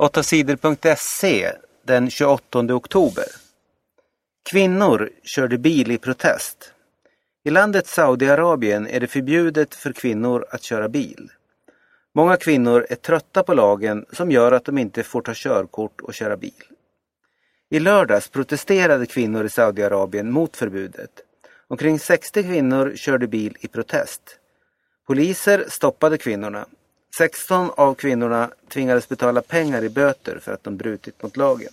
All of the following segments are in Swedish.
8sidor.se den 28 oktober. Kvinnor körde bil i protest. I landet Saudiarabien är det förbjudet för kvinnor att köra bil. Många kvinnor är trötta på lagen som gör att de inte får ta körkort och köra bil. I lördags protesterade kvinnor i Saudiarabien mot förbudet. Omkring 60 kvinnor körde bil i protest. Poliser stoppade kvinnorna. 16 av kvinnorna tvingades betala pengar i böter för att de brutit mot lagen.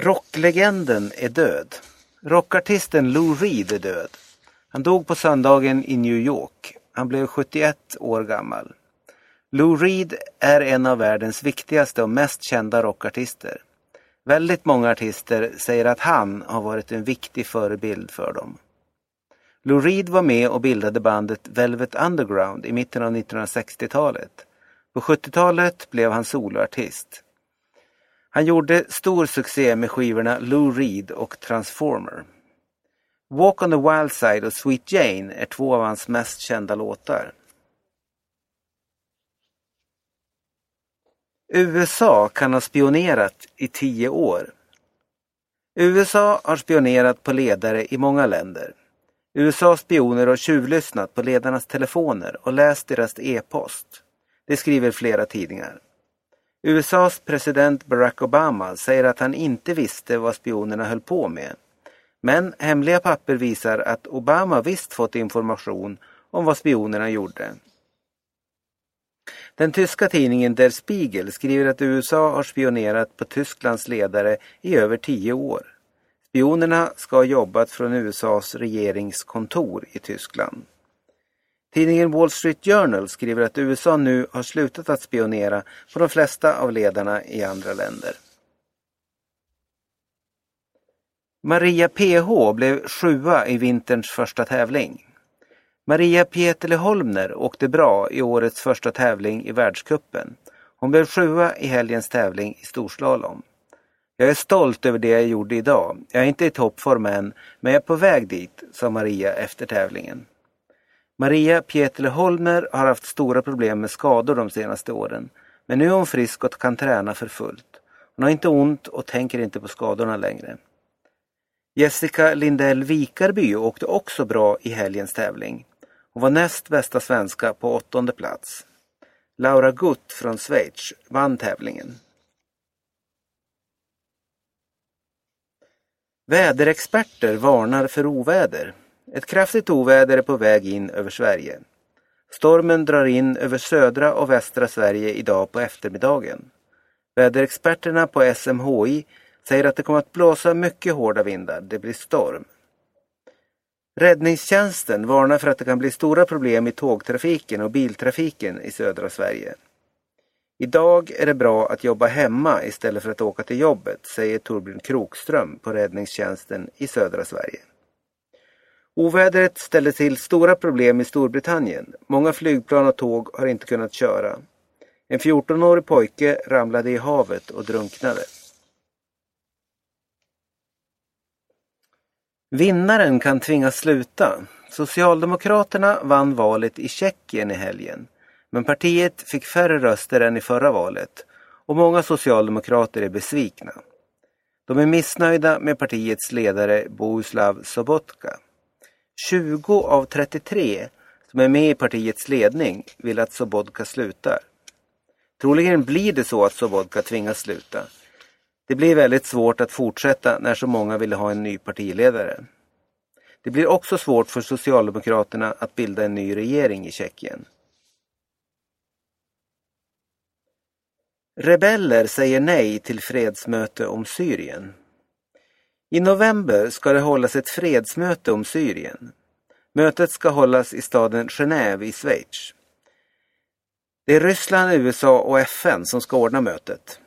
Rocklegenden är död. Rockartisten Lou Reed är död. Han dog på söndagen i New York. Han blev 71 år gammal. Lou Reed är en av världens viktigaste och mest kända rockartister. Väldigt många artister säger att han har varit en viktig förebild för dem. Lou Reed var med och bildade bandet Velvet Underground i mitten av 1960-talet. På 70-talet blev han soloartist. Han gjorde stor succé med skivorna Lou Reed och Transformer. Walk on the Wild Side och Sweet Jane är två av hans mest kända låtar. USA kan ha spionerat i tio år. USA har spionerat på ledare i många länder. USAs spioner har tjuvlyssnat på ledarnas telefoner och läst deras e-post. Det skriver flera tidningar. USAs president Barack Obama säger att han inte visste vad spionerna höll på med. Men hemliga papper visar att Obama visst fått information om vad spionerna gjorde. Den tyska tidningen Der Spiegel skriver att USA har spionerat på Tysklands ledare i över tio år. Spionerna ska ha jobbat från USAs regeringskontor i Tyskland. Tidningen Wall Street Journal skriver att USA nu har slutat att spionera på de flesta av ledarna i andra länder. Maria PH blev sjua i vinterns första tävling. Maria Pietele Holmner åkte bra i årets första tävling i världskuppen. Hon blev sjua i helgens tävling i storslalom. Jag är stolt över det jag gjorde idag. Jag är inte i toppform än, men jag är på väg dit, sa Maria efter tävlingen. Maria Pietle Holmer har haft stora problem med skador de senaste åren. Men nu är hon frisk och kan träna för fullt. Hon har inte ont och tänker inte på skadorna längre. Jessica Lindell Vikarby åkte också bra i helgens tävling. Hon var näst bästa svenska på åttonde plats. Laura Gutt från Schweiz vann tävlingen. Väderexperter varnar för oväder. Ett kraftigt oväder är på väg in över Sverige. Stormen drar in över södra och västra Sverige idag på eftermiddagen. Väderexperterna på SMHI säger att det kommer att blåsa mycket hårda vindar. Det blir storm. Räddningstjänsten varnar för att det kan bli stora problem i tågtrafiken och biltrafiken i södra Sverige. Idag är det bra att jobba hemma istället för att åka till jobbet, säger Torbjörn Krokström på räddningstjänsten i södra Sverige. Ovädret ställde till stora problem i Storbritannien. Många flygplan och tåg har inte kunnat köra. En 14-årig pojke ramlade i havet och drunknade. Vinnaren kan tvingas sluta. Socialdemokraterna vann valet i Tjeckien i helgen. Men partiet fick färre röster än i förra valet och många socialdemokrater är besvikna. De är missnöjda med partiets ledare Bohuslav Sobotka. 20 av 33 som är med i partiets ledning vill att Sobotka slutar. Troligen blir det så att Sobotka tvingas sluta. Det blir väldigt svårt att fortsätta när så många vill ha en ny partiledare. Det blir också svårt för Socialdemokraterna att bilda en ny regering i Tjeckien. Rebeller säger nej till fredsmöte om Syrien. I november ska det hållas ett fredsmöte om Syrien. Mötet ska hållas i staden Genève i Schweiz. Det är Ryssland, USA och FN som ska ordna mötet.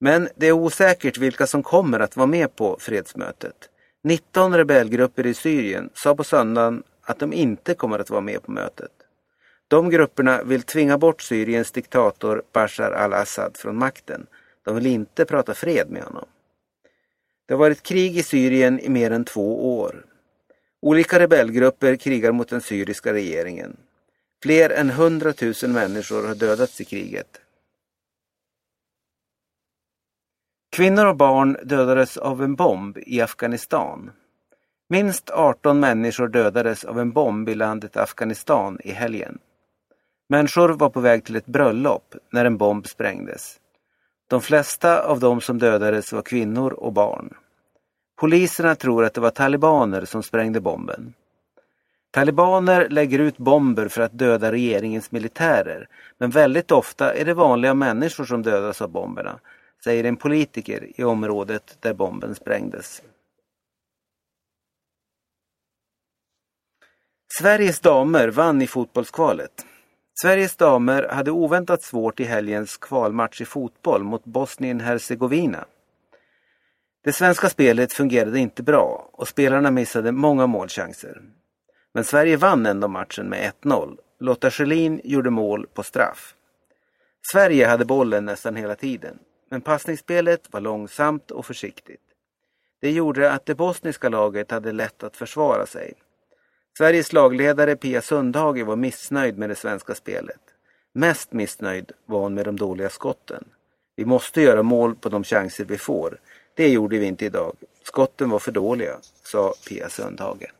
Men det är osäkert vilka som kommer att vara med på fredsmötet. 19 rebellgrupper i Syrien sa på söndagen att de inte kommer att vara med på mötet. De grupperna vill tvinga bort Syriens diktator Bashar al-Assad från makten. De vill inte prata fred med honom. Det har varit krig i Syrien i mer än två år. Olika rebellgrupper krigar mot den syriska regeringen. Fler än 100 000 människor har dödats i kriget. Kvinnor och barn dödades av en bomb i Afghanistan. Minst 18 människor dödades av en bomb i landet Afghanistan i helgen. Människor var på väg till ett bröllop när en bomb sprängdes. De flesta av de som dödades var kvinnor och barn. Poliserna tror att det var talibaner som sprängde bomben. Talibaner lägger ut bomber för att döda regeringens militärer, men väldigt ofta är det vanliga människor som dödas av bomberna, säger en politiker i området där bomben sprängdes. Sveriges damer vann i fotbollskvalet. Sveriges damer hade oväntat svårt i helgens kvalmatch i fotboll mot Bosnien-Hercegovina. Det svenska spelet fungerade inte bra och spelarna missade många målchanser. Men Sverige vann ändå matchen med 1-0. Lotta Schelin gjorde mål på straff. Sverige hade bollen nästan hela tiden, men passningsspelet var långsamt och försiktigt. Det gjorde att det bosniska laget hade lätt att försvara sig. Sveriges lagledare Pia Sundhage var missnöjd med det svenska spelet. Mest missnöjd var hon med de dåliga skotten. Vi måste göra mål på de chanser vi får. Det gjorde vi inte idag. Skotten var för dåliga, sa Pia Sundhage.